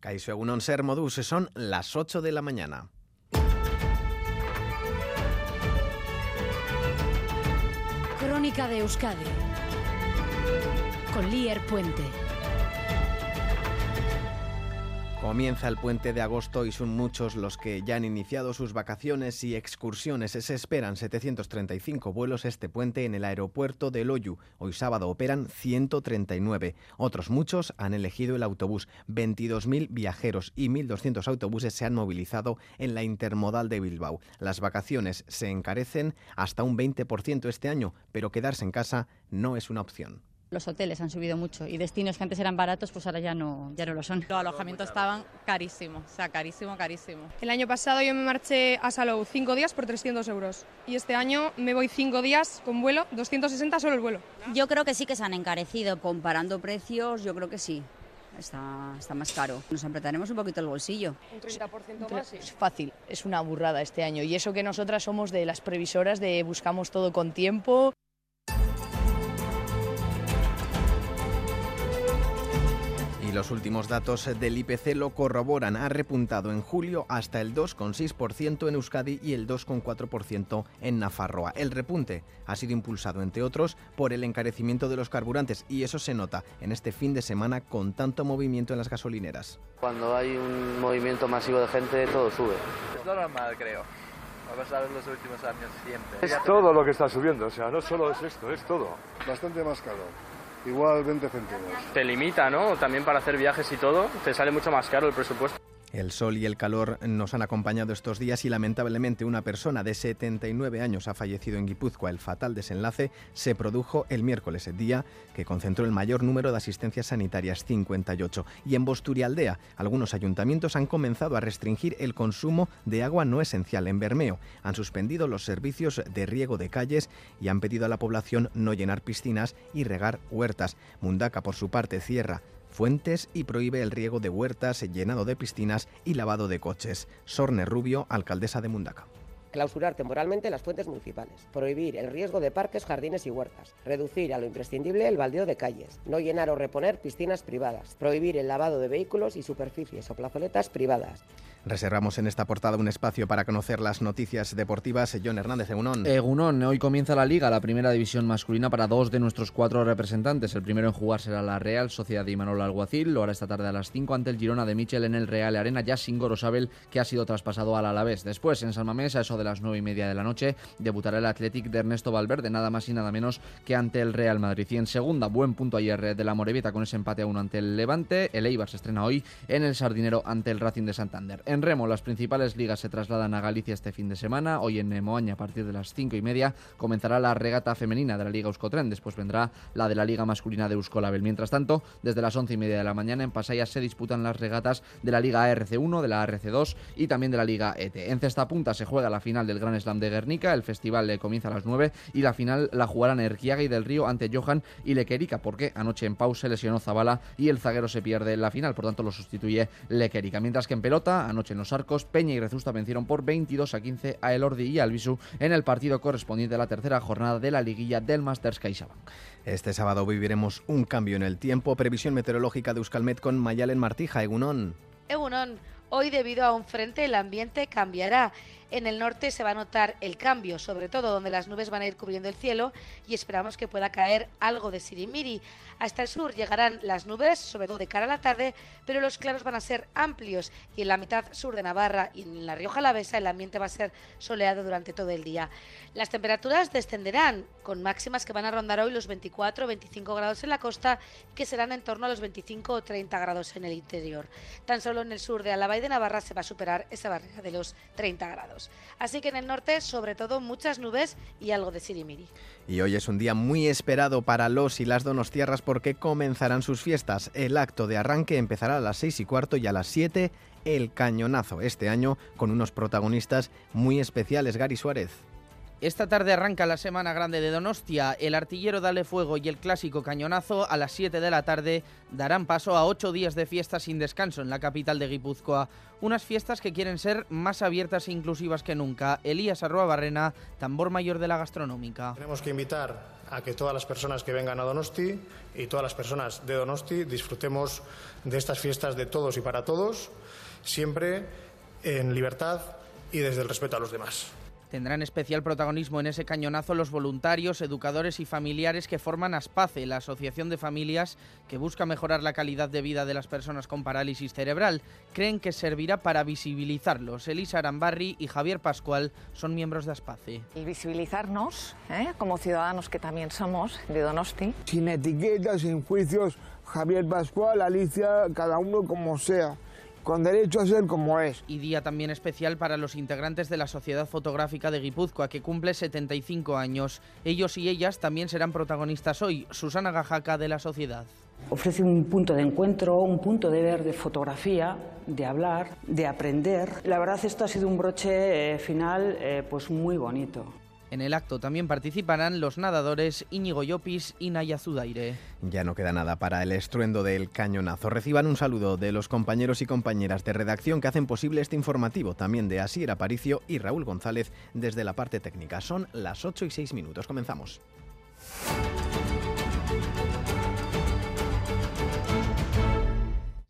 Caixo Egunon Ser Modus, son las 8 de la mañana. Crónica de Euskadi con Lier Puente. Comienza el puente de agosto y son muchos los que ya han iniciado sus vacaciones y excursiones. Se esperan 735 vuelos este puente en el aeropuerto de Loyu. Hoy sábado operan 139. Otros muchos han elegido el autobús. 22.000 viajeros y 1.200 autobuses se han movilizado en la intermodal de Bilbao. Las vacaciones se encarecen hasta un 20% este año, pero quedarse en casa no es una opción. Los hoteles han subido mucho y destinos que antes eran baratos, pues ahora ya no, ya no lo son. Los alojamientos estaban carísimos, o sea, carísimo, carísimo. El año pasado yo me marché a Salou cinco días por 300 euros y este año me voy cinco días con vuelo, 260 solo el vuelo. Yo creo que sí que se han encarecido. Comparando precios, yo creo que sí. Está, está más caro. Nos apretaremos un poquito el bolsillo. Un 30% más. Sí. Es fácil, es una burrada este año. Y eso que nosotras somos de las previsoras de buscamos todo con tiempo. Y los últimos datos del IPC lo corroboran. Ha repuntado en julio hasta el 2,6% en Euskadi y el 2,4% en Nafarroa. El repunte ha sido impulsado, entre otros, por el encarecimiento de los carburantes y eso se nota en este fin de semana con tanto movimiento en las gasolineras. Cuando hay un movimiento masivo de gente, todo sube. Es lo normal, creo. A ver los últimos años siempre. Es todo lo que está subiendo, o sea, no solo es esto, es todo. Bastante más caro igual 20 céntimos. Te limita, ¿no? También para hacer viajes y todo, te sale mucho más caro el presupuesto. El sol y el calor nos han acompañado estos días y lamentablemente una persona de 79 años ha fallecido en Guipúzcoa. El fatal desenlace se produjo el miércoles, el día que concentró el mayor número de asistencias sanitarias, 58. Y en Bosturialdea, algunos ayuntamientos han comenzado a restringir el consumo de agua no esencial. En Bermeo han suspendido los servicios de riego de calles y han pedido a la población no llenar piscinas y regar huertas. Mundaca, por su parte, cierra fuentes y prohíbe el riego de huertas, llenado de piscinas y lavado de coches. Sorne Rubio, alcaldesa de Mundaca. Clausurar temporalmente las fuentes municipales. Prohibir el riesgo de parques, jardines y huertas. Reducir a lo imprescindible el baldeo de calles. No llenar o reponer piscinas privadas. Prohibir el lavado de vehículos y superficies o plazoletas privadas. Reservamos en esta portada un espacio para conocer las noticias deportivas. John Hernández, Egunón. Egunón, hoy comienza la Liga, la primera división masculina para dos de nuestros cuatro representantes. El primero en jugar será la Real Sociedad de Imanol Alguacil, lo hará esta tarde a las 5 ante el Girona de Michel en el Real Arena, ya sin Gorosabel, que ha sido traspasado al Alavés. Después, en San Mamés, a eso de las nueve y media de la noche, debutará el Athletic de Ernesto Valverde, nada más y nada menos que ante el Real Madrid. Y en segunda, buen punto ayer de la Morevieta con ese empate a uno ante el Levante. El Eibar se estrena hoy en el Sardinero ante el Racing de Santander. En remo, las principales ligas se trasladan a Galicia este fin de semana. Hoy en Moaña, a partir de las cinco y media, comenzará la regata femenina de la Liga Euskotren. Después vendrá la de la Liga Masculina de Euskolabel. Mientras tanto, desde las once y media de la mañana en Pasaya se disputan las regatas de la Liga ARC1, de la ARC2 y también de la Liga ET. En Cesta Punta se juega la final del Gran Slam de Guernica. El festival le comienza a las 9 y la final la jugarán Erquiaga y del Río ante Johan y Lequerica, porque anoche en pausa lesionó Zabala y el zaguero se pierde en la final, por tanto lo sustituye Lequerica. Mientras que en pelota, anoche en los arcos, Peña y Rezusta vencieron por 22 a 15 a Elordi y Albisu en el partido correspondiente a la tercera jornada de la liguilla del Masters CaixaBank. Este sábado viviremos un cambio en el tiempo. Previsión meteorológica de Euskalmet con Mayalen Martija, Egunon. Egunon, hoy debido a un frente el ambiente cambiará. En el norte se va a notar el cambio, sobre todo donde las nubes van a ir cubriendo el cielo y esperamos que pueda caer algo de sirimiri. Hasta el sur llegarán las nubes, sobre todo de cara a la tarde, pero los claros van a ser amplios y en la mitad sur de Navarra y en la Rioja Alavesa el ambiente va a ser soleado durante todo el día. Las temperaturas descenderán con máximas que van a rondar hoy los 24 o 25 grados en la costa que serán en torno a los 25 o 30 grados en el interior. Tan solo en el sur de Álava y de Navarra se va a superar esa barrera de los 30 grados. Así que en el norte, sobre todo, muchas nubes y algo de sirimiri. Y hoy es un día muy esperado para los y las donostiarras porque comenzarán sus fiestas. El acto de arranque empezará a las 6 y cuarto y a las 7 el cañonazo. Este año con unos protagonistas muy especiales. Gary Suárez. Esta tarde arranca la Semana Grande de Donostia. El artillero Dale Fuego y el clásico Cañonazo a las 7 de la tarde darán paso a ocho días de fiestas sin descanso en la capital de Guipúzcoa. Unas fiestas que quieren ser más abiertas e inclusivas que nunca. Elías Arroa Barrena, tambor mayor de la gastronómica. Tenemos que invitar a que todas las personas que vengan a Donosti y todas las personas de Donosti disfrutemos de estas fiestas de todos y para todos, siempre en libertad y desde el respeto a los demás. Tendrán especial protagonismo en ese cañonazo los voluntarios, educadores y familiares que forman ASPACE, la Asociación de Familias que busca mejorar la calidad de vida de las personas con parálisis cerebral. Creen que servirá para visibilizarlos. Elisa Arambarri y Javier Pascual son miembros de ASPACE. Y visibilizarnos ¿eh? como ciudadanos que también somos de Donosti. Sin etiquetas, sin juicios, Javier Pascual, Alicia, cada uno como sea con derecho a ser como es. Y día también especial para los integrantes de la Sociedad Fotográfica de Guipúzcoa, que cumple 75 años. Ellos y ellas también serán protagonistas hoy. Susana Gajaca de la Sociedad. Ofrece un punto de encuentro, un punto de ver de fotografía, de hablar, de aprender. La verdad esto ha sido un broche eh, final eh, pues muy bonito. En el acto también participarán los nadadores Íñigo Llopis y Naya Zudaire. Ya no queda nada para el estruendo del cañonazo. Reciban un saludo de los compañeros y compañeras de redacción que hacen posible este informativo, también de Asier Aparicio y Raúl González desde la parte técnica. Son las 8 y 6 minutos. Comenzamos.